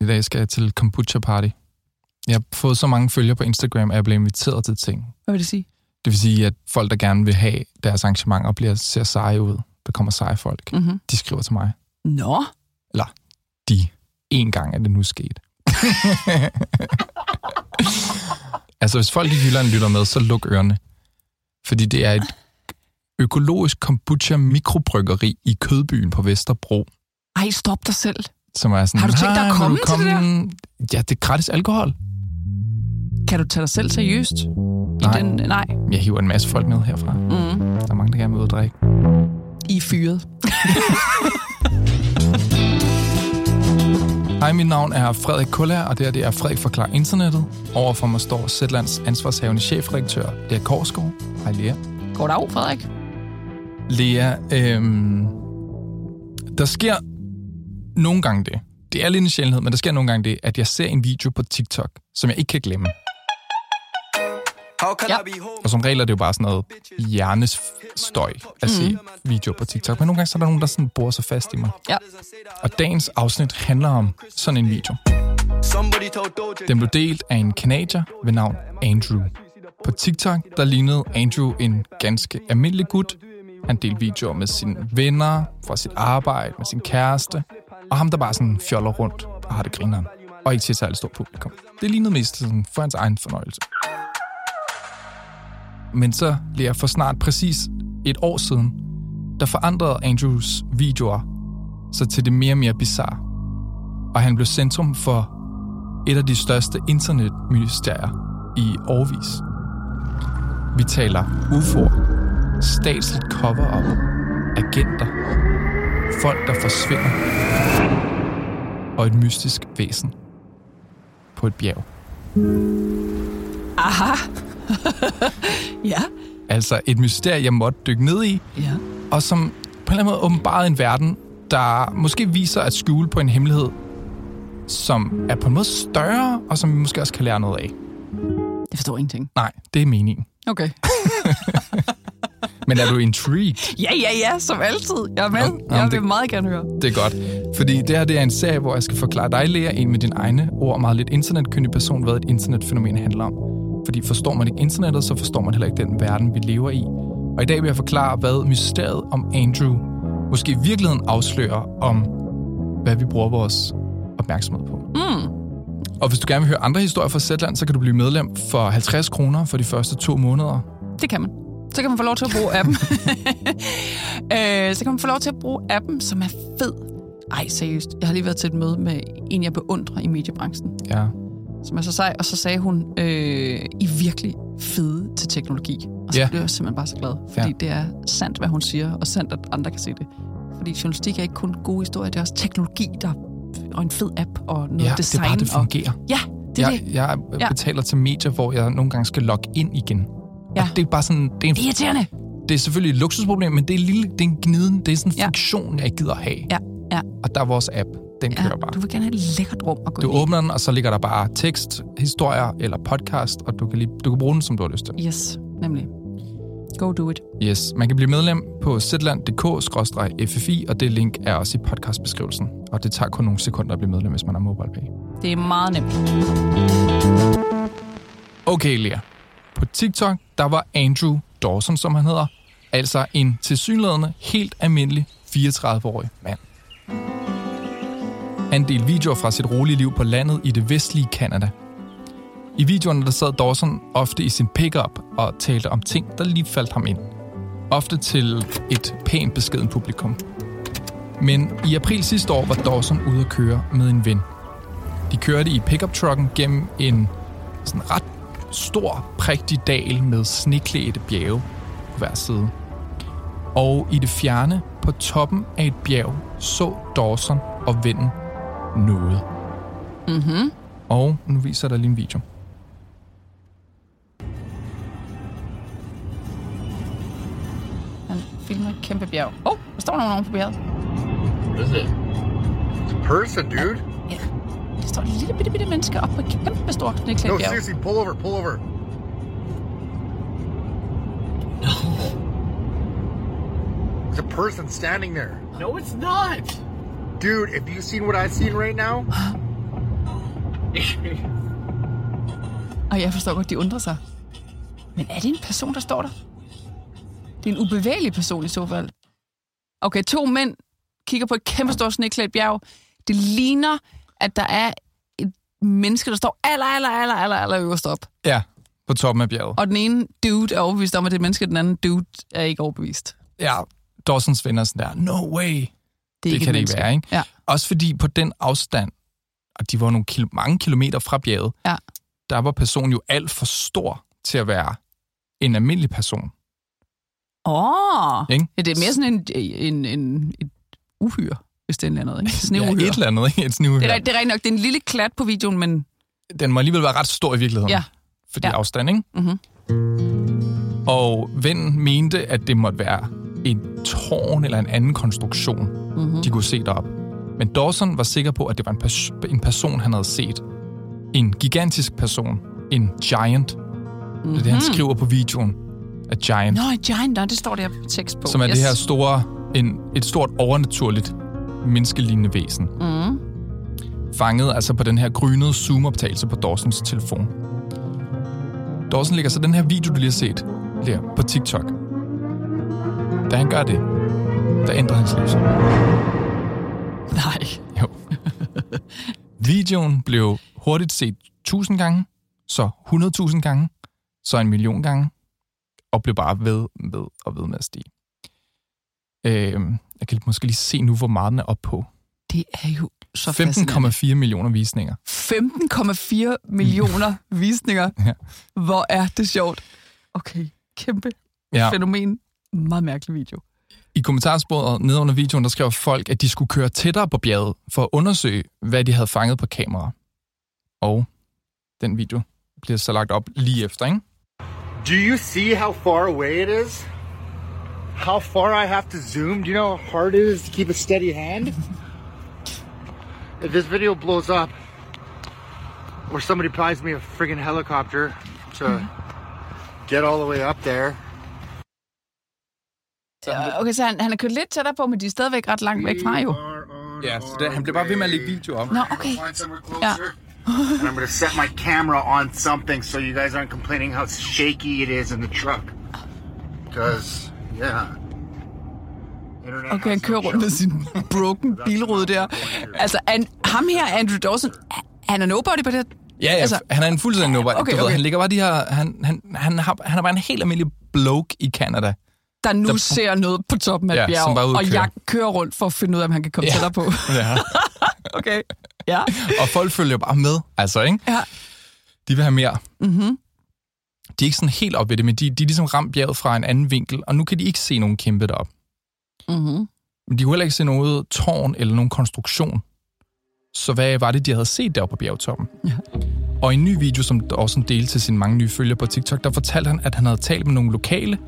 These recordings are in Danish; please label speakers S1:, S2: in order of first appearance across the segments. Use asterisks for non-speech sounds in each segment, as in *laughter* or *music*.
S1: I dag skal jeg til kombucha party. Jeg har fået så mange følgere på Instagram, at jeg blev inviteret til ting.
S2: Hvad vil det sige?
S1: Det vil sige, at folk, der gerne vil have deres arrangementer, bliver ser seje ud. Der kommer seje folk.
S2: Mm-hmm.
S1: De skriver til mig.
S2: Nå,
S1: De. En gang er det nu sket. *laughs* altså, hvis folk i Jylland lytter med, så luk ørerne. Fordi det er et økologisk kombucha mikrobryggeri i Kødbyen på Vesterbro.
S2: ej, stop dig selv.
S1: Som er sådan,
S2: Har du tænkt dig at
S1: "Hej, vil
S2: komme til det
S1: komme?" Ja, det er gratis alkohol.
S2: Kan du tage dig selv seriøst? I
S1: Nej.
S2: Den, nej.
S1: Jeg hiver en masse folk ned herfra.
S2: Mm.
S1: Der er mange, der gerne vil ud og drikke.
S2: I er fyret. *laughs*
S1: Hej, mit navn er Frederik Kuller, og det her det er Frederik Forklar Internettet. Overfor mig står Zetlands ansvarshavende chefredaktør, Lea Korsgaard. Hej, Lea.
S2: Goddag, Frederik.
S1: Lea, øhm, der sker nogle gange det. Det er lidt en sjældenhed, men der sker nogle gange det, at jeg ser en video på TikTok, som jeg ikke kan glemme.
S2: Ja.
S1: Og som regel er det jo bare sådan noget hjernestøj at se
S2: Mhm.
S1: videoer på TikTok. Men nogle gange så er der nogen, der sådan borer sig fast i mig.
S2: Ja.
S1: Og dagens afsnit handler om sådan en video. Den blev delt af en kanadier ved navn Andrew. På TikTok, der lignede Andrew en ganske almindelig gut. Han delte videoer med sine venner, fra sit arbejde, med sin kæreste. Og ham, der bare sådan fjoller rundt og har det grineren. Og ikke til et særligt stort publikum. Det lignede mest sådan for hans egen fornøjelse. Men så lærer for snart præcis et år siden, der forandrede Andrews videoer sig til det mere og mere bizarre. Og han blev centrum for et af de største internetmysterier i årvis. Vi taler UFO'er, statsligt cover-up, agenter, folk, der forsvinder, og et mystisk væsen på et bjerg.
S2: Aha. *laughs* ja.
S1: Altså et mysterie, jeg måtte dykke ned i,
S2: Ja.
S1: og som på en eller anden måde åbenbarede en verden, der måske viser at skjule på en hemmelighed, som er på en måde større, og som vi måske også kan lære noget af.
S2: Jeg forstår ingenting.
S1: Nej, det er meningen.
S2: Okay. *laughs*
S1: Men er du intrigued?
S2: Ja, ja, ja, som altid. Jeg er med.
S1: Nå,
S2: jeg vil
S1: det-
S2: meget gerne høre.
S1: Det er godt. Fordi det her det er en serie, hvor jeg skal forklare dig, Lea, en med dine egne ord, meget lidt internetkyndig person, hvad et internetfænomen handler om. Fordi forstår man ikke internettet, så forstår man heller ikke den verden, vi lever i. Og i dag vil jeg forklare, hvad mysteriet om Andrew måske i virkeligheden afslører om, hvad vi bruger vores opmærksomhed på.
S2: Mm.
S1: Og hvis du gerne vil høre andre historier fra Zetland, så kan du blive medlem for 50 kroner for de første to måneder.
S2: Det kan man. Så kan man få lov til at bruge appen. *laughs* øh, så kan man få lov til at bruge appen, som er fed. Ej, seriøst. Jeg har lige været til et møde med en, jeg beundrer i mediebranchen,
S1: Ja.
S2: som er så sej. Og så sagde hun, øh, I virkelig fede til teknologi. Og så
S1: Ja.
S2: blev jeg simpelthen bare så glad. Fordi
S1: Ja.
S2: det er sandt, hvad hun siger, og sandt, at andre kan se det. Fordi journalistik er ikke kun gode historier, det er også teknologi, der og en fed app og noget
S1: ja,
S2: design.
S1: det er bare, det
S2: og,
S1: fungerer.
S2: ja, det er
S1: jeg,
S2: det.
S1: jeg
S2: Ja.
S1: betaler til medier, hvor jeg nogle gange skal logge ind igen.
S2: Ja.
S1: Og det er bare sådan, det er, en,
S2: Det er irriterende.
S1: det er selvfølgelig et luksusproblem, men det er, lille, det er en gniden, det er sådan en
S2: Ja.
S1: fiktion, jeg ikke gider have.
S2: Ja, ja.
S1: Og der er vores app, den
S2: Ja,
S1: kører bare.
S2: du vil gerne have et lækkert rum at gå
S1: Du
S2: ind i.
S1: åbner den, og så ligger der bare tekst, historier eller podcast, og du kan, lige, du kan bruge den, som du har lyst til.
S2: Yes, nemlig. Go do it.
S1: Yes, man kan blive medlem på zland.dk-ffi, og det link er også i podcastbeskrivelsen. Og det tager kun nogle sekunder at blive medlem, hvis man har MobilePay.
S2: Det er meget nemt.
S1: Okay, Lea. På TikTok, der var Andrew Dawson, som han hedder, altså en tilsyneladende helt almindelig 34-årig mand. Han delte videoer fra sit rolige liv på landet i det vestlige Kanada. I videoerne der sad Dawson ofte i sin pickup og talte om ting, der lige faldt ham ind. Ofte til et pænt beskeden publikum. Men i april sidste år var Dawson ude at køre med en ven. De kørte i pickup-trucken gennem en sådan ret stor, prægtig dal med sneklædte bjerge på hver side. Og i det fjerne, på toppen af et bjerg, så Dawson og vennen noget.
S2: Mhm.
S1: Og nu viser jeg dig lige en video.
S2: Han filmer et kæmpe bjerg. Åh, oh, der står nogen oven på bjerget.
S3: What is it? It's a person, dude.
S2: Der står et lille bitte, bitte menneske op på et kæmpe stort knæklædt
S3: No, seriously, pull over, pull over. No. There's a person standing there.
S4: No, it's not.
S3: Dude, if you seen what I've seen right now,
S2: Og jeg forstår godt, de undrer sig. Men er det en person, der står der? Det er en ubevægelig person i så fald. Okay, to mænd kigger på et kæmpestort sneklædt bjerg. Det ligner, at der er et menneske, der står aller, aller, aller, aller, aller øverst op.
S1: Ja, på toppen af bjerget.
S2: Og den ene dude er overbevist om, at det er et menneske, den anden dude er ikke overbevist.
S1: Ja, Dawsons venner er sådan der, no way.
S2: Det,
S1: Det kan
S2: et
S1: det ikke være, ikke?
S2: Ja.
S1: Også fordi på den afstand, og de var nogle kil- mange kilometer fra bjerget,
S2: Ja.
S1: der var personen jo alt for stor til at være en almindelig person.
S2: Åh, oh,
S1: Ikke?
S2: ja, det er mere sådan en, en, en, et uhyre, hvis det er noget, ikke? *laughs*
S1: Ja,
S2: Sneuhyre.
S1: et eller andet, ikke? Et sneuhyre.
S2: det, er, det er rigtigt nok, det er en lille klat på videoen, men
S1: Den må alligevel være ret stor i virkeligheden.
S2: Ja.
S1: Fordi
S2: Ja.
S1: afstand, ikke?
S2: Mhm.
S1: Og vennen mente, at det måtte være en tårn eller en anden konstruktion,
S2: Mhm.
S1: de kunne se derop. Men Dawson var sikker på, at det var en, pers- en person, han havde set. En gigantisk person. En giant. Mm-hmm. Det er det, han skriver på videoen. A giant.
S2: Nå, en giant, nej, det står der tekst på.
S1: som er yes. det her store, en, et stort overnaturligt menneskelignende væsen.
S2: Mm.
S1: Fanget altså på den her grynede zoom-optagelse på Dawsons telefon. Dawson lægger så den her video, du lige har set, der på TikTok. Da han gør det, der ændrer hans liv sig.
S2: Nej.
S1: Jo. Videoen blev hurtigt set 1000 gange, så 100.000 gange, så en million gange, og blev bare ved, ved og ved med at stige. Øh, jeg kan måske lige se nu, hvor meget den er op på.
S2: Det er jo så fascinerende.
S1: 15,4 millioner visninger.
S2: 15,4 millioner visninger.
S1: Ja.
S2: Hvor er det sjovt. Okay, kæmpe
S1: ja.
S2: fænomen. Meget mærkelig video.
S1: I kommentarsporet nede under videoen, der skrev folk, at de skulle køre tættere på bjerget for at undersøge, hvad de havde fanget på kamera. Og den video bliver så lagt op lige efter, ikke?
S4: Do you see how far away it is? How far I have to zoom? Do you know how hard it is to keep a steady hand? if this video blows up, or somebody buys me a friggin' helicopter to get all the way up there,
S2: Ja, Okay, så han, han er kørt lidt tættere på, men de er stadigvæk ret langt væk fra jo.
S1: Ja, så det, han blev bare ved med at lægge video op.
S2: Nå, okay.
S4: find somewhere closer.
S2: Yeah.
S4: and I'm gonna set my camera on something so you guys aren't complaining how shaky it is in the truck. Because, yeah. Internet
S2: Okay, han kører rundt med sin broken bilrude der. Altså, an, ham her, Andrew Dawson, han er nobody på det.
S1: Ja, ja altså, han er en fuldstændig nobody.
S2: Okay,
S1: du Ved,
S2: okay.
S1: han ligger bare de her... Han, han, han, har, han er bare en helt almindelig bloke i Canada.
S2: der nu
S1: Der-
S2: ser noget på toppen af
S1: Ja,
S2: bjerg,
S1: som bare er ude at
S2: og
S1: køre.
S2: jeg kører rundt for at finde ud af, om han kan komme
S1: Ja.
S2: ja. tættere på. *laughs*
S1: Ja. *laughs*
S2: Okay. Ja.
S1: Og folk følger bare med, altså, ikke?
S2: Ja.
S1: De vil have mere.
S2: Mm-hmm.
S1: De er ikke sådan helt op ved det, men de, de er ligesom ramt bjerget fra en anden vinkel, og nu kan de ikke se nogen kæmpe derop.
S2: Mm-hmm.
S1: Men de kunne heller ikke se noget tårn eller nogen konstruktion. Så hvad var det, de havde set deroppe på bjergtoppen?
S2: Ja.
S1: Og i en ny video, som også delte til sine mange nye følgere på TikTok, der fortalte han, at han havde talt med nogle lokale,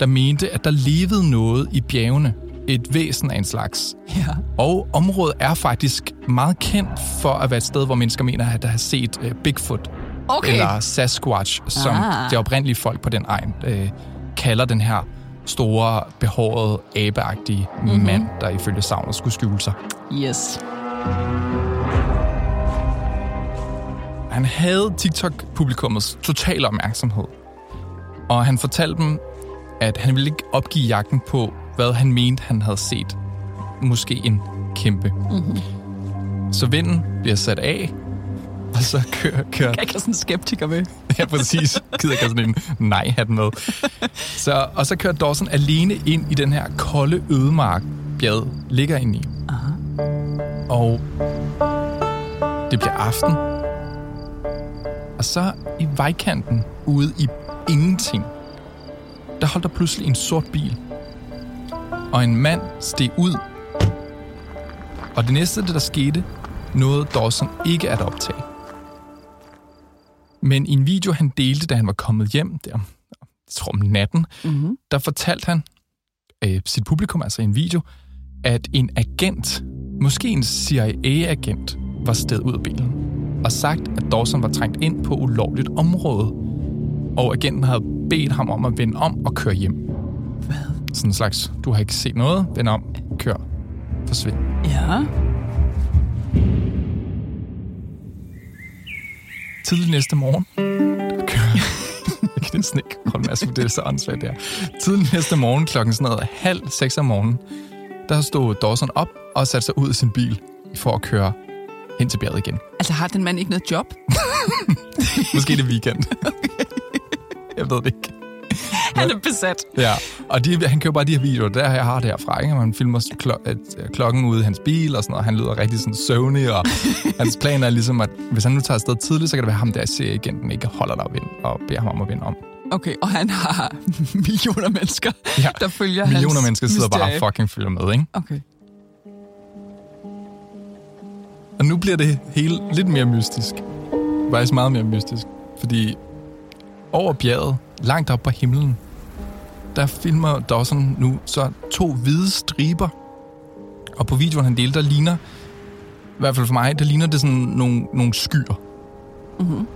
S1: der mente, at der levede noget i bjergene. Et væsen af en slags.
S2: Ja.
S1: Og området er faktisk meget kendt for at være et sted, hvor mennesker mener, at der har set uh, Bigfoot
S2: Okay.
S1: eller Sasquatch, som
S2: Ah.
S1: de oprindelige folk på den egen øh, kalder den her store, behårede, abeagtige
S2: Mhm.
S1: mm-hmm. mand, der ifølge savnet skulle skjule sig.
S2: Yes.
S1: Han havde TikTok-publikummets total opmærksomhed. Og han fortalte dem, at han ville ikke opgive jagten på, hvad han mente, han havde set. Måske en kæmpe. Mm-hmm. Så vinden bliver sat af, og så kører, kører
S2: Jeg kan sådan en skeptiker med. *laughs*
S1: Ja, præcis. Gider ikke have sådan en nej-hat med. Så, og så kører Dawson alene ind i den her kolde ødemark, bjerget ligger inde i. Aha. Og det bliver aften. Og så i vejkanten, ude i ingenting, der holdt der pludselig en sort bil. Og en mand steg ud. Og det næste, det der skete, nåede Dawson ikke at optage. Men i en video, han delte, da han var kommet hjem, der, jeg tror om natten,
S2: Mm-hmm.
S1: der fortalte han øh, sit publikum, altså i en video, at en agent, måske en CIA-agent, var sted ud af bilen og sagt, at Dawson var trængt ind på ulovligt område, og agenten havde bedt ham om at vende om og køre hjem.
S2: Hvad?
S1: Sådan en slags, du har ikke set noget, vend om, kør, forsvind.
S2: Ja.
S1: Tidlig næste morgen. Jeg *laughs* kan næsten ikke holde med, det er så åndssvagt, det her. Tidlig næste morgen klokken sådan noget halv seks om morgenen, der stod Dawson op og satte sig ud af sin bil for at køre hen til bjerget igen.
S2: Altså, har den mand ikke noget job? *laughs*
S1: Måske det weekend. *laughs* Jeg ved det ikke. *laughs*
S2: Han er besat.
S1: Ja, og de, han kører bare de her videoer, der jeg har det herfra, ikke? Man filmer klo- at, øh, klokken ude i hans bil og sådan noget, han lyder rigtig sådan søvnig, og *laughs* hans plan er ligesom, at hvis han nu tager afsted tidligt, så kan det være ham, der ser igen, den ikke holder dig vind og beder ham om at vinde om.
S2: Okay, og han har *laughs* millioner mennesker,
S1: Ja,
S2: der følger
S1: Millioner
S2: hans
S1: mennesker sidder bare
S2: mysterie.
S1: og fucking følger med, ikke?
S2: Okay.
S1: Og nu bliver det hele lidt mere mystisk. Faktisk meget mere mystisk. Fordi over bjerget, langt op på himlen, der filmer Dawson nu så to hvide striber. Og på videoen, han deler, der ligner, i hvert fald for mig, der ligner det sådan nogle, nogle skyer.
S2: Mm-hmm.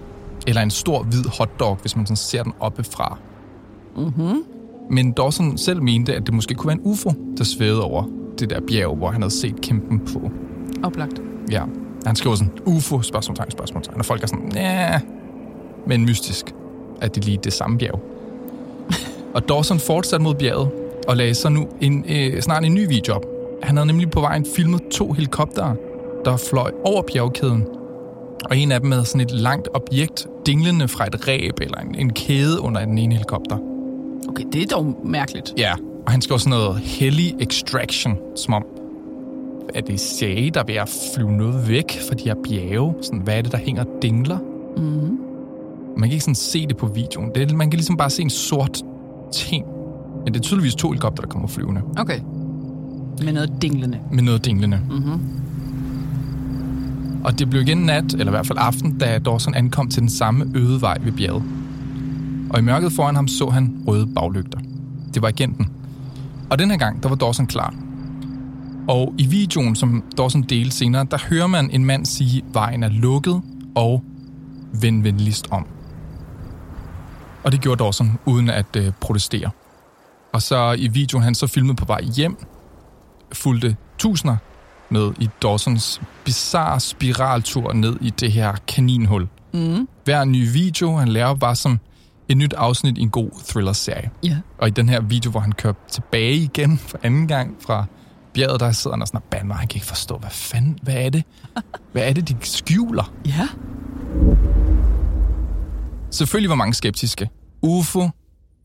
S1: Eller en stor hvid hotdog, hvis man sådan ser den oppefra.
S2: Mm-hmm.
S1: Men Dawson selv mente, at det måske kunne være en UFO, der svævede over det der bjerg, hvor han havde set kæmpen på.
S2: Oplagt.
S1: Ja, han skriver sådan, UFO, spørgsmålstegn, spørgsmålstegn. Og folk er sådan, ja, men mystisk, at det lige det samme bjerg. Og Dawson fortsatte mod bjerget, og lagde så nu en, øh, snart en ny video op. Han havde nemlig på vejen filmet to helikoptere, der fløj over bjergkæden. Og en af dem havde sådan et langt objekt, dinglende fra et ræb eller en, en kæde under den ene helikopter.
S2: Okay, det er dog mærkeligt.
S1: Ja, og han skriver sådan noget hellig extraction, som om, er det CIA, der er ved at flyve noget væk fra de her bjerge? Sådan, hvad er det, der hænger dingler?
S2: Mm-hmm.
S1: Man kan ikke sådan se det på videoen. Det man kan ligesom bare se en sort ting. Men det er tydeligvis to helikopter, der kommer flyvende.
S2: Okay. Med noget dinglende.
S1: Med noget dinglende.
S2: Mm-hmm.
S1: Og det blev igen nat, eller i hvert fald aften, da Dawson ankom til den samme øde vej ved bjerget. Og i mørket foran ham så han røde baglygter. Det var agenten. Og den her gang, der var Dawson klar. Og i videoen, som Dawson delte senere, der hører man en mand sige, vejen er lukket og vend venligst om. Og det gjorde Dawson uden at øh, protestere. Og så i videoen, han så filmet på vej hjem, fulgte tusinder med i Dawsons bizarre spiraltur ned i det her kaninhul.
S2: Mm.
S1: Hver ny video, han laver, var som et nyt afsnit i en god thriller-serie.
S2: Ja.
S1: Og i den her video, hvor han kører tilbage igen for anden gang fra bjerget, der sidder han og sådan og bander. Han kan ikke forstå, hvad fanden, hvad er det? Hvad er det, de skjuler?
S2: Ja.
S1: Selvfølgelig var mange skeptiske. UFO,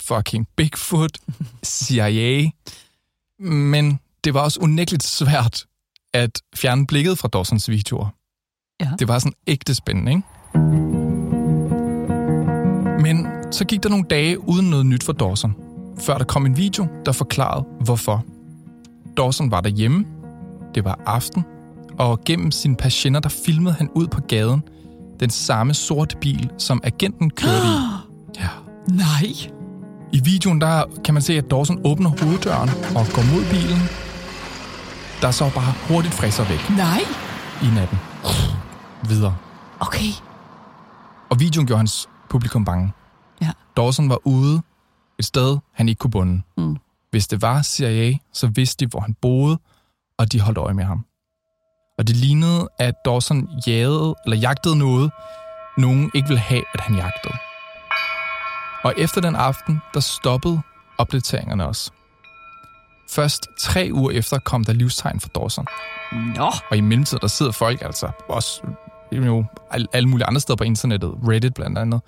S1: fucking Bigfoot, CIA. Men det var også unægteligt svært at fjerne blikket fra Dawsons videoer.
S2: Ja.
S1: Det var sådan ægte spændende, ikke? Men så gik der nogle dage uden noget nyt for Dawson, før der kom en video, der forklarede, hvorfor. Dawson var derhjemme, det var aften, og gennem sine patienter, der filmede han ud på gaden den samme sorte bil, som agenten kørte i. *gasps* Ja.
S2: Nej.
S1: I videoen der kan man se, at Dawson åbner hoveddøren og går mod bilen, der så bare hurtigt fræser væk
S2: Nej.
S1: i natten. Videre.
S2: Okay.
S1: Og videoen gjorde hans publikum bange.
S2: Ja.
S1: Dawson var ude et sted, han ikke kunne bunde.
S2: Mm.
S1: Hvis det var CIA, så vidste de, hvor han boede, og de holdt øje med ham. Og det lignede, at Dawson jagede, eller jagtede noget, nogen ikke ville have, at han jagtede. Og efter den aften, der stoppede opdateringerne også. Først tre uger efter kom der livstegn for Dawson.
S2: Nå.
S1: Og i mellemtiden, der sidder folk altså også jo, al- alle mulige andre steder på internettet, Reddit blandt andet,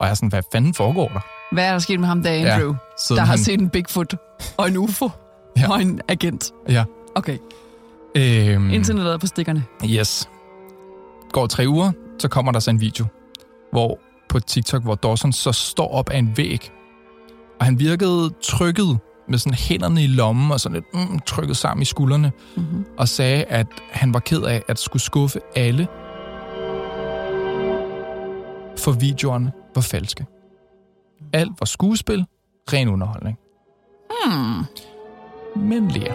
S1: og jeg er sådan, hvad fanden foregår der?
S2: Hvad er der sket med ham der, Andrew? Ja, der har
S1: han-
S2: set en Bigfoot og en UFO
S1: ja.
S2: og en agent.
S1: Ja.
S2: Okay.
S1: Øhm,
S2: Internettet er på stikkerne.
S1: Yes. Går tre uger, så kommer der så en video, hvor på TikTok, hvor Dawson så står op af en væg, og han virkede trykket med sådan hænderne i lommen og sådan lidt mm, trykket sammen i skuldrene,
S2: Mm-hmm.
S1: og sagde, at han var ked af at skulle skuffe alle, for videoerne var falske. Alt var skuespil, ren underholdning.
S2: Hmm.
S1: Men Lea,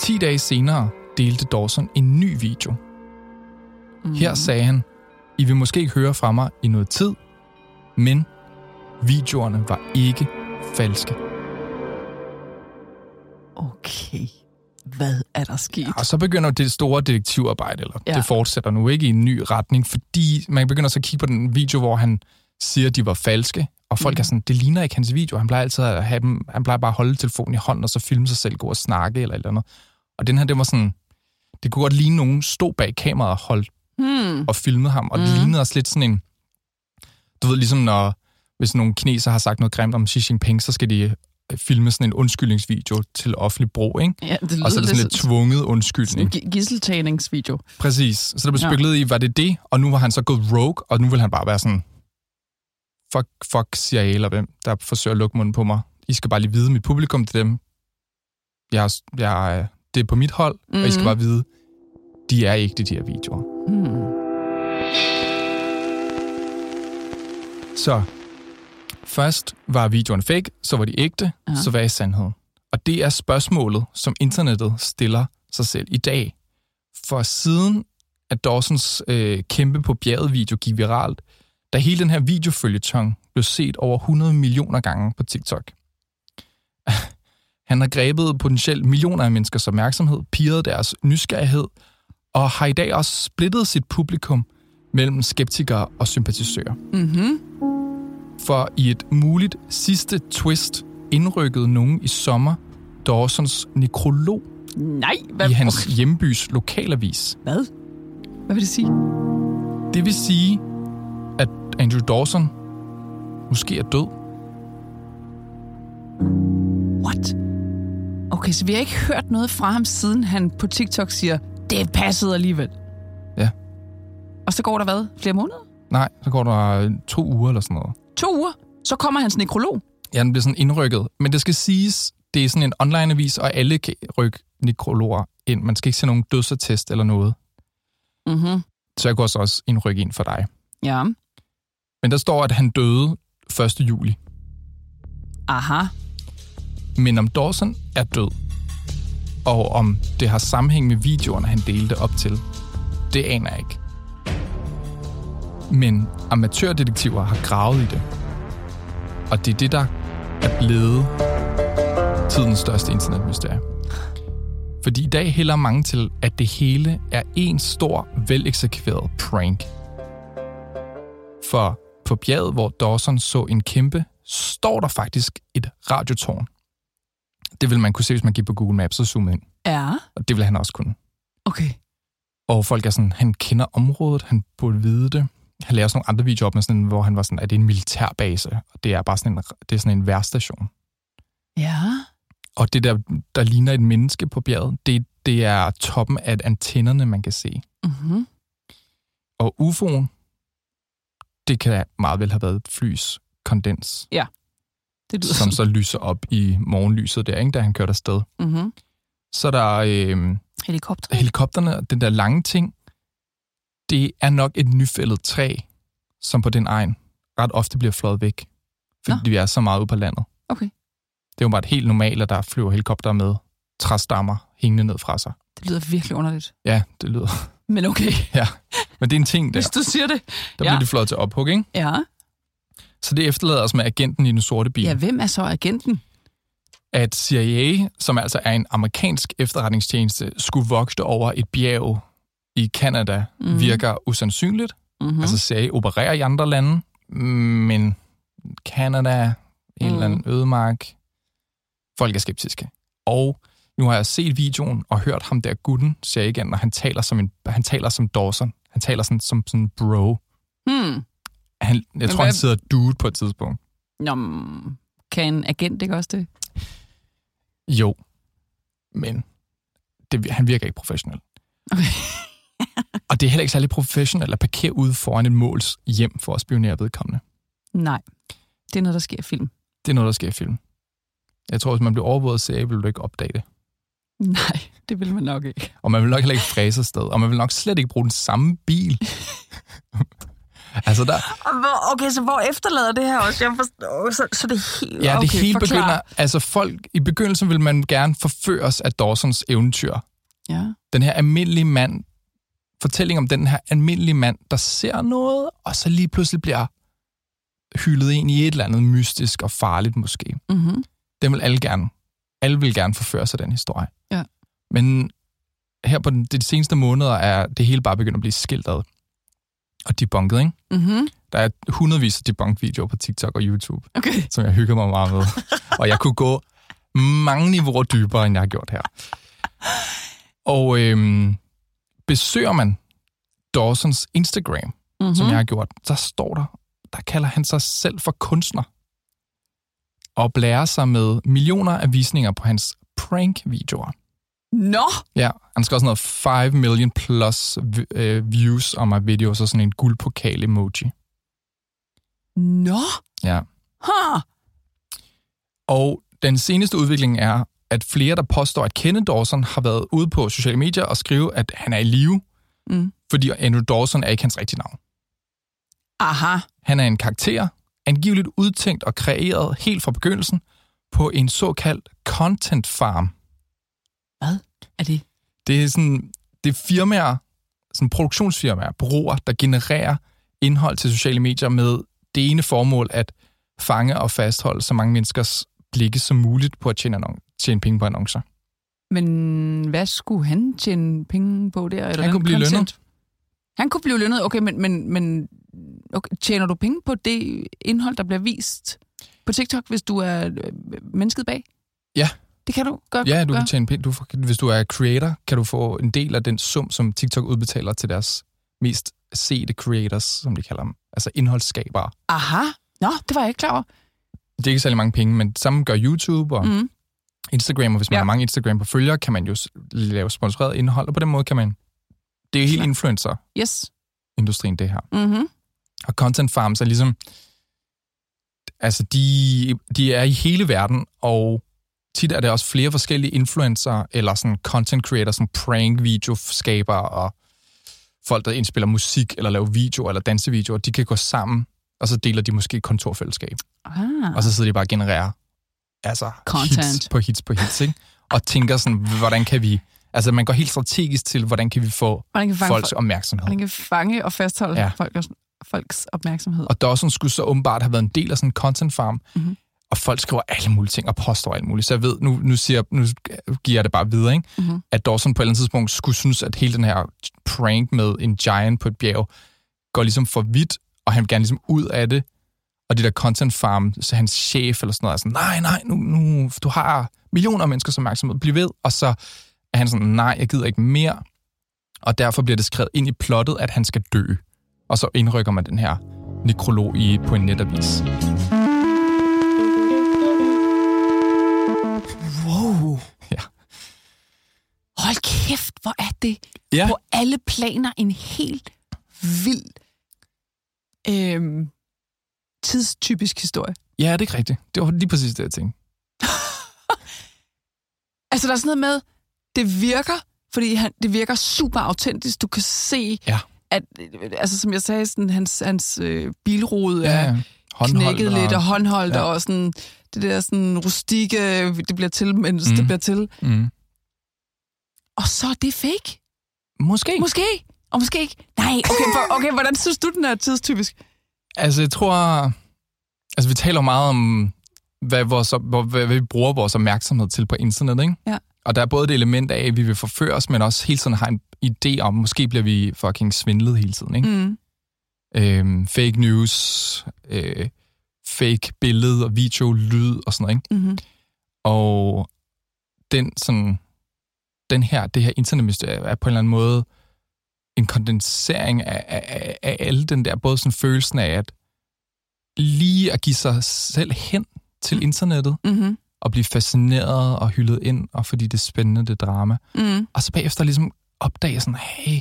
S1: 10 dage senere delte Dawson en ny video.
S2: Mm.
S1: Her sagde han, I vil måske ikke høre fra mig i noget tid, men videoerne var ikke falske.
S2: Okay. hvad er der sket?
S1: Og så begynder det store detektivarbejde, eller
S2: Ja.
S1: ja. det fortsætter nu ikke i en ny retning, fordi man begynder så at kigge på den video, hvor han siger, at de var falske, og folk
S2: Mhm.
S1: er sådan, det ligner ikke hans video. Han plejer altid at have dem, han plejer bare at holde telefonen i hånden, og så filme sig selv, gå og snakke eller eller andet. Og den her, det var sådan, det kunne godt ligne nogen stod bag kameraet og holdt
S2: Hmm.
S1: og filmede ham, og det
S2: Mhm.
S1: lignede også lidt sådan en, du ved, ligesom når, hvis nogle kineser har sagt noget grimt om Xi Jinping, så skal de øh, filme sådan en undskyldningsvideo til offentlig brug, ikke?
S2: Ja, det lyder
S1: Og så er det sådan lidt tvunget
S2: sådan
S1: undskyldning.
S2: gi- gisseltagningsvideo.
S1: Præcis. Så der blev
S2: Ja.
S1: spekuleret i, var det det? Og nu var han så gået rogue, og nu vil han bare være sådan, fuck, fuck CIA, eller hvem, der forsøger at lukke munden på mig. I skal bare lige vide, mit publikum til dem, jeg, jeg, det er på mit hold, mm. og I skal
S2: Mhm.
S1: bare vide, de er ikke de her videoer.
S2: Hmm.
S1: Så først var videoen fake, så var de ægte,
S2: Ja.
S1: ja. så hvad er sandheden? Og det er spørgsmålet, som internettet stiller sig selv i dag. For siden at Dawsons øh, kæmpe på bjerget video gik viralt, da hele den her videofølgetong blev set over 100 millioner gange på TikTok. Han har grebet potentielt millioner af menneskers opmærksomhed, pirret deres nysgerrighed, og har i dag også splittet sit publikum mellem skeptikere og sympatisører.
S2: Mm-hmm.
S1: For i et muligt sidste twist indrykkede nogen i sommer Dawsons nekrolog
S2: Nej, hvad?
S1: i hans hjembys lokalavis.
S2: Hvad? Hvad vil det sige?
S1: Det vil sige, at Andrew Dawson måske er død.
S2: What? Okay, så vi har ikke hørt noget fra ham, siden han på TikTok siger, det passede alligevel.
S1: Ja.
S2: Og så går der hvad? Flere måneder?
S1: Nej, så går der øh, to uger eller sådan noget.
S2: To uger? Så kommer hans nekrolog.
S1: Ja, den bliver sådan indrykket. Men det skal siges, det er sådan en online-avis, og alle kan rykke nekrologer ind. Man skal ikke se nogen dødsattest eller noget.
S2: Mhm.
S1: Så jeg kunne også også indrykke ind for dig.
S2: Ja.
S1: Men der står, at han døde 1. juli.
S2: Aha.
S1: Men om Dawson er død, og om det har sammenhæng med videoerne, han delte op til, det aner jeg ikke. Men amatørdetektiver har gravet i det. Og det er det, der er blevet tidens største internetmysterie. Fordi i dag hælder mange til, at det hele er en stor, veleksekveret prank. For på bjerget, hvor Dawson så en kæmpe, står der faktisk et radiotårn. Det vil man kunne se, hvis man gik på Google Maps og zoomede ind.
S2: Ja.
S1: Og det vil han også kunne.
S2: Okay.
S1: Og folk er sådan, han kender området, han burde vide det. Han laver også nogle andre videoer op med sådan, hvor han var sådan, at det er en militærbase, og det er bare sådan en, det er sådan en værstation.
S2: Ja.
S1: Og det der, der ligner et menneske på bjerget, det, det er toppen af antennerne, man kan se.
S2: Mm-hmm.
S1: Og UFO'en, det kan meget vel have været et flys kondens,
S2: Det lyder
S1: som så lyser op i morgenlyset der, ikke, da han kørte afsted.
S2: Mm-hmm.
S1: Så er der øh,
S2: Helikopter.
S1: helikopterne, den der lange ting, det er nok et nyfældet træ, som på den egen ret ofte bliver fløjet væk. Fordi
S2: Nå.
S1: vi er så meget ude på landet.
S2: Okay.
S1: Det er jo bare helt normalt, at der flyver helikopter med træstammer hængende ned fra sig.
S2: Det lyder virkelig underligt.
S1: Ja, det lyder.
S2: Men okay, *laughs*
S1: Men det er en ting der.
S2: hvis du siger det.
S1: Der
S2: Ja.
S1: bliver de fløjet til ophug, ikke?
S2: Ja.
S1: Så det efterlader os med agenten i den sorte bil.
S2: Ja, hvem er så agenten?
S1: At CIA, som altså er en amerikansk efterretningstjeneste, skulle vogte over et bjerg i Kanada,
S2: Mhm.
S1: mm. virker usandsynligt.
S2: Mm-hmm.
S1: Mm. Altså CIA opererer i andre lande, men Kanada, en
S2: Mm.
S1: eller anden ødemark, folk er skeptiske. Og nu har jeg set videoen og hørt ham der gutten, siger igen, og han taler som, en, han taler som Dawson. Han taler sådan, som sådan bro. Han, jeg tror,
S2: hvad-
S1: han sidder dude på et tidspunkt.
S2: Nå, mm, kan en agent ikke også det?
S1: Jo, men det, han virker ikke professionel.
S2: Okay.
S1: og det er heller ikke særlig professionelt at parkere ude foran et måls hjem for at spionere vedkommende.
S2: Nej, det er noget, der sker i film.
S1: Det er noget, der sker i film. Jeg tror, hvis man bliver overvåget af serie, vil du ikke opdage det.
S2: Nej, det vil man nok ikke.
S1: Og man vil nok heller ikke fræse sted. Og man vil nok slet ikke bruge den samme bil. *laughs* altså der,
S2: Okay, så hvor efterlader det her også? Jeg forstår, så, så det er helt...
S1: ja,
S2: okay,
S1: det hele
S2: forklar.
S1: begynder... Altså folk, i begyndelsen vil man gerne forføres af Dawsons eventyr.
S2: Ja.
S1: Den her almindelige mand, fortælling om den her almindelige mand, der ser noget, og så lige pludselig bliver hyldet ind i et eller andet mystisk og farligt måske.
S2: Mm-hmm.
S1: Den vil alle gerne. Alle vil gerne forføre sig den historie.
S2: Ja.
S1: Men her på de seneste måneder er det hele bare begyndt at blive skildret og debunket, ikke?
S2: Mm-hmm.
S1: Der er hundredvis af debunk-videoer på TikTok og YouTube,
S2: Okay.
S1: som jeg hygger mig meget med. og jeg kunne gå mange niveauer dybere, end jeg har gjort her. Og øhm, besøger man Dawsons Instagram, mm-hmm. som jeg har gjort, så står der, der kalder han sig selv for kunstner. Og blærer sig med millioner af visninger på hans prank-videoer.
S2: Nå!
S1: Ja, han skal også noget 5 million plus øh, views on my videos og sådan en guldpokal-emoji.
S2: Nå!
S1: Ja.
S2: Ha!
S1: Og den seneste udvikling er, at flere, der påstår, at Kenneth Dawson har været ude på sociale medier og skrive, at han er i live,
S2: Mm.
S1: fordi Andrew Dawson er ikke hans rigtige navn.
S2: Aha.
S1: Han er en karakter, angiveligt udtænkt og kreeret helt fra begyndelsen på en såkaldt content farm.
S2: Er det?
S1: Det er sådan, det er firmaer, sådan produktionsfirmaer, bureauer, der genererer indhold til sociale medier med det ene formål at fange og fastholde så mange menneskers blikke som muligt på at tjene, annon- tjene penge på annoncer.
S2: Men hvad skulle han tjene penge på der? Eller
S1: Han kunne blive
S2: content?
S1: lønnet.
S2: Han kunne blive lønnet, okay, men, men, men okay, tjener du penge på det indhold, der bliver vist på TikTok, hvis du er øh, mennesket bag?
S1: Ja.
S2: Det kan du godt
S1: Ja, du kan tjene penge. Du, hvis du er creator, kan du få en del af den sum, som TikTok udbetaler til deres mest sete creators, som de kalder dem. Altså indholdsskabere.
S2: Aha. Nå, det var jeg ikke klar over.
S1: Det er ikke særlig mange penge, men sammen gør YouTube og
S2: Mm.
S1: Instagram, og hvis man
S2: Ja.
S1: har mange Instagram på følgere, kan man jo lave sponsoreret indhold, og på den måde kan man... Det er helt influencer-industrien,
S2: Yes.
S1: det her.
S2: Mm-hmm.
S1: Og content farms er ligesom... Altså, de, de er i hele verden, og tit er det også flere forskellige influencer eller sådan content creators, sådan prank-videoskabere og folk, der indspiller musik eller laver video eller dansevideoer, de kan gå sammen, og så deler de måske et kontorfællesskab.
S2: Ah.
S1: Og så sidder de bare og genererer altså,
S2: Content.
S1: hits på hits på hits, ikke? Og tænker sådan, hvordan kan vi... Altså, man går helt strategisk til, hvordan kan vi få
S2: hvordan kan,
S1: folks
S2: folk,
S1: opmærksomhed.
S2: hvordan kan fange og fastholde
S1: Ja.
S2: ja. folk, folks opmærksomhed.
S1: Og Dawson skulle så åbenbart have været en del af sådan en content farm,
S2: Mhm.
S1: Og folk skriver alle mulige ting og påstår alt muligt. Så jeg ved, nu, nu, siger, nu giver jeg det bare videre, ikke?
S2: Mhm.
S1: at Dawson på et eller andet tidspunkt skulle synes, at hele den her prank med en giant på et bjerg går ligesom for vidt, og han vil gerne ligesom ud af det. Og det der content farm, så hans chef eller sådan noget, er sådan, nej, nej, nu, nu, du har millioner af menneskers opmærksomhed, bliv ved. Og så er han sådan, nej, jeg gider ikke mere. Og derfor bliver det skrevet ind i plottet, at han skal dø. Og så indrykker man den her nekrolog i, på en netavis.
S2: Wow. Hvor er det
S1: Ja.
S2: på alle planer en helt vild øhm, tidstypisk historie.
S1: Ja, det er ikke rigtigt. Det var lige præcis det, jeg tænkte. *laughs*
S2: Altså, der er sådan noget med, det virker, fordi han, det virker super autentisk. Du kan se,
S1: Ja.
S2: at, øh, altså som jeg sagde, sådan, hans, hans øh, bilrude
S1: Ja,
S2: er.
S1: Håndholdt
S2: knækket lidt og håndholdt,
S1: Ja.
S2: og sådan, det der sådan rustikke, det bliver til, mens mm. det bliver til.
S1: Mm.
S2: Og så er det fake.
S1: Måske.
S2: Måske. Og måske ikke. Nej, okay, for, okay hvordan synes du, den er tidstypisk?
S1: Altså, jeg tror... Altså, vi taler meget om, hvad, vores, hvad, hvad vi bruger vores opmærksomhed til på internet, ikke?
S2: Ja.
S1: Og der er både det element af, at vi vil forføre os, men også hele tiden har en idé om, måske bliver vi fucking svindlet hele tiden, ikke?
S2: Mm.
S1: Øhm, fake news, øh, fake billede og video, lyd og sådan noget, ikke?
S2: Mm-hmm.
S1: Og den sådan, den her, det her internetmysterie er på en eller anden måde en kondensering af, af, af alle den der, både sådan følelsen af at lige at give sig selv hen til internettet,
S2: Mm-hmm.
S1: og blive fascineret og hyldet ind, og fordi det er spændende, det drama.
S2: Mm.
S1: Og så bagefter ligesom opdage sådan, hey,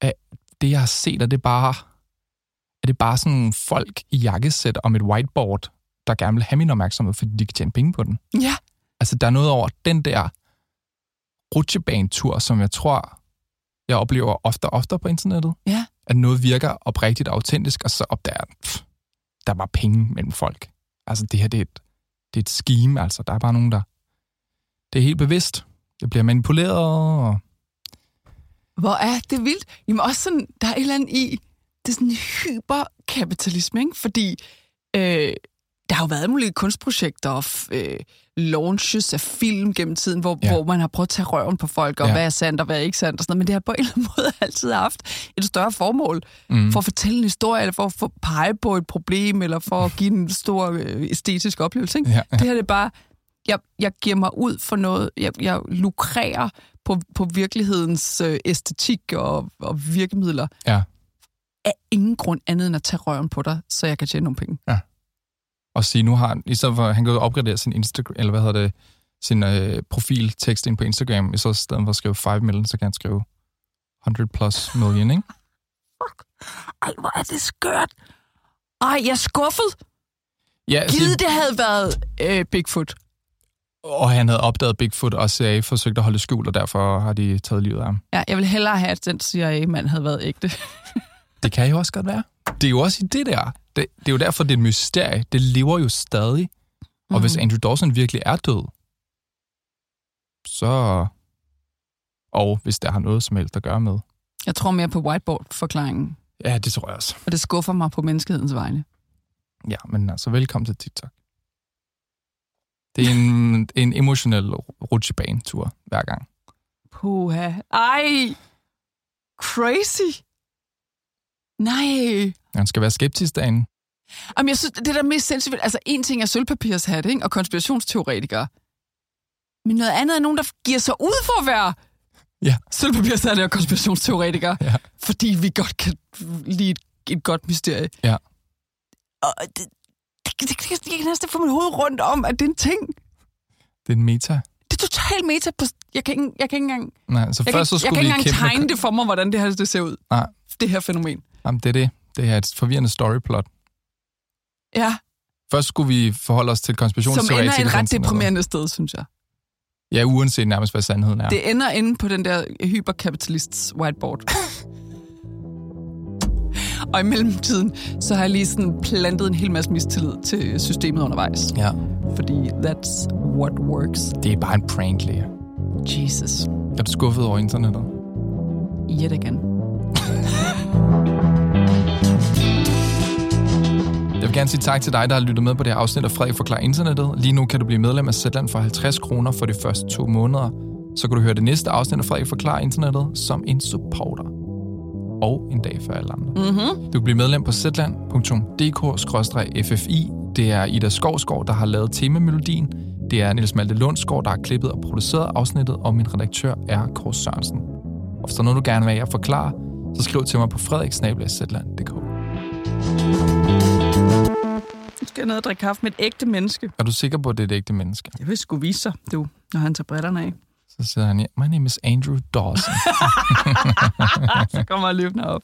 S1: er det jeg har set, er det bare, er det bare sådan folk i jakkesæt om et whiteboard, der gerne vil have min opmærksomhed, fordi de kan tjene penge på den.
S2: Ja.
S1: Altså, der er noget over den der rutsjebanetur, som jeg tror, jeg oplever ofte og ofte på internettet.
S2: Ja.
S1: At noget virker oprigtigt og autentisk, og så opdager pff, der er bare penge mellem folk. Altså, det her, det er et, det er et scheme, altså. Der er bare nogen, der... Det er helt bevidst. Det bliver manipuleret, og...
S2: Hvor er det vildt. Jamen også sådan, der er et eller andet i, det er sådan hyperkapitalisme, ikke? Fordi øh, der har jo været alle mulige kunstprojekter og øh, launches af film gennem tiden, hvor,
S1: Ja.
S2: ja. hvor man har prøvet at tage røven på folk, og
S1: Ja.
S2: ja. hvad er sandt og hvad er ikke sandt, og sådan noget. Men det har på en eller anden *laughs* måde altid haft et større formål
S1: Mm.
S2: for at fortælle en historie, eller for at pege på et problem, eller for at give en stor øh, æstetisk oplevelse. Ikke?
S1: Ja, ja.
S2: Det her det er bare, jeg, jeg giver mig ud for noget, jeg, jeg lukrerer på, på virkelighedens øh, æstetik og, og virkemidler
S1: Ja.
S2: af ingen grund andet end at tage røven på dig, så jeg kan tjene nogle penge.
S1: Og sige, nu har han, i stedet for, han kan opgradere sin Instagram, eller hvad hedder det, sin øh, profiltekst ind på Instagram, i så stedet for at skrive 5 million, så kan han skrive 100 plus million, ikke?
S2: Ej, hvor er det skørt. Ej, jeg er skuffet.
S1: Ja, altså,
S2: Givet det havde været øh, Bigfoot.
S1: og han havde opdaget Bigfoot, og CIA forsøgte at holde det skjult, og derfor har de taget livet af ham.
S2: Ja, jeg vil hellere have, at den CIA-mand havde været ægte.
S1: Det kan jo også godt være. Det er jo også i det der. Det, det er jo derfor, det er et mysterie. Det lever jo stadig. Og hvis
S2: Mhm.
S1: Andrew Dawson virkelig er død, så... Og hvis der har noget som helst at gøre med.
S2: Jeg tror mere på whiteboard-forklaringen,
S1: Ja, det tror jeg også.
S2: og det skuffer mig på menneskehedens vegne.
S1: Ja, men altså, velkommen til TikTok. Det er en, *laughs* en emotionel rutsjebanetur hver gang.
S2: Puha. Ej! Crazy! Nej!
S1: Man skal være skeptisk derinde.
S2: Jamen, jeg synes, det der er mest sindssygt, altså en ting er sølvpapirshat, ikke? Og konspirationsteoretikere. Men noget andet er nogen, der giver sig ud for at være
S1: Ja.
S2: sølvpapirshatte og konspirationsteoretikere.
S1: Ja.
S2: Fordi vi godt kan lide et, et godt mysterie.
S1: Ja.
S2: Og det, det, det, det, jeg kan næsten få mit hoved rundt om, at det er en ting.
S1: Det er en meta.
S2: Det er totalt meta på... Jeg kan ikke, jeg kan ikke engang,
S1: Nej, så
S2: jeg
S1: først
S2: kan,
S1: så
S2: jeg
S1: skulle
S2: kan
S1: vi
S2: ikke engang tegne det for mig, hvordan det her det ser ud.
S1: Nej.
S2: Det her fænomen.
S1: Jamen, det er det. Det er et forvirrende storyplot.
S2: Ja,
S1: Først skulle vi forholde os til
S2: som
S1: konspirationsteoretikere.
S2: ender et ret deprimerende sted, synes jeg.
S1: Ja, uanset nærmest, hvad sandheden er.
S2: Det ender inde på den der hyperkapitalists whiteboard. Og i mellemtiden, så har jeg lige sådan plantet en hel masse mistillid til systemet undervejs.
S1: Ja,
S2: Fordi that's what works.
S1: det er bare en prank, Lea.
S2: Jesus.
S1: Er du skuffet over internettet?
S2: Yet again.
S1: Vil gerne sige tak til dig, der har lyttet med på det her afsnit af Frederik Forklar Internettet. Lige nu kan du blive medlem af Zetland for 50 kroner for de første to måneder. Så kan du høre det næste afsnit af Frederik Forklar Internettet som en supporter. Og en dag før alle andre.
S2: Mm-hmm.
S1: Du kan blive medlem på zland.dk-ffi. Det er Ida Skovsgaard, der har lavet temamelodien. Det er Niels Malte Lundsgaard, der har klippet og produceret afsnittet, og min redaktør er Kåre Sørensen. Og hvis der er noget, du gerne vil have, jeg forklare, så skriv til mig på frederiksnabel.zland.dk.
S2: Nu skal jeg ned og drikke kaffe med et ægte menneske.
S1: Er du sikker på, at det er et ægte menneske?
S2: Jeg vil sgu vise sig, du, når han tager brillerne af.
S1: Så siger han, my name is Andrew Dawson. *laughs*
S2: Så kommer jeg løbende op.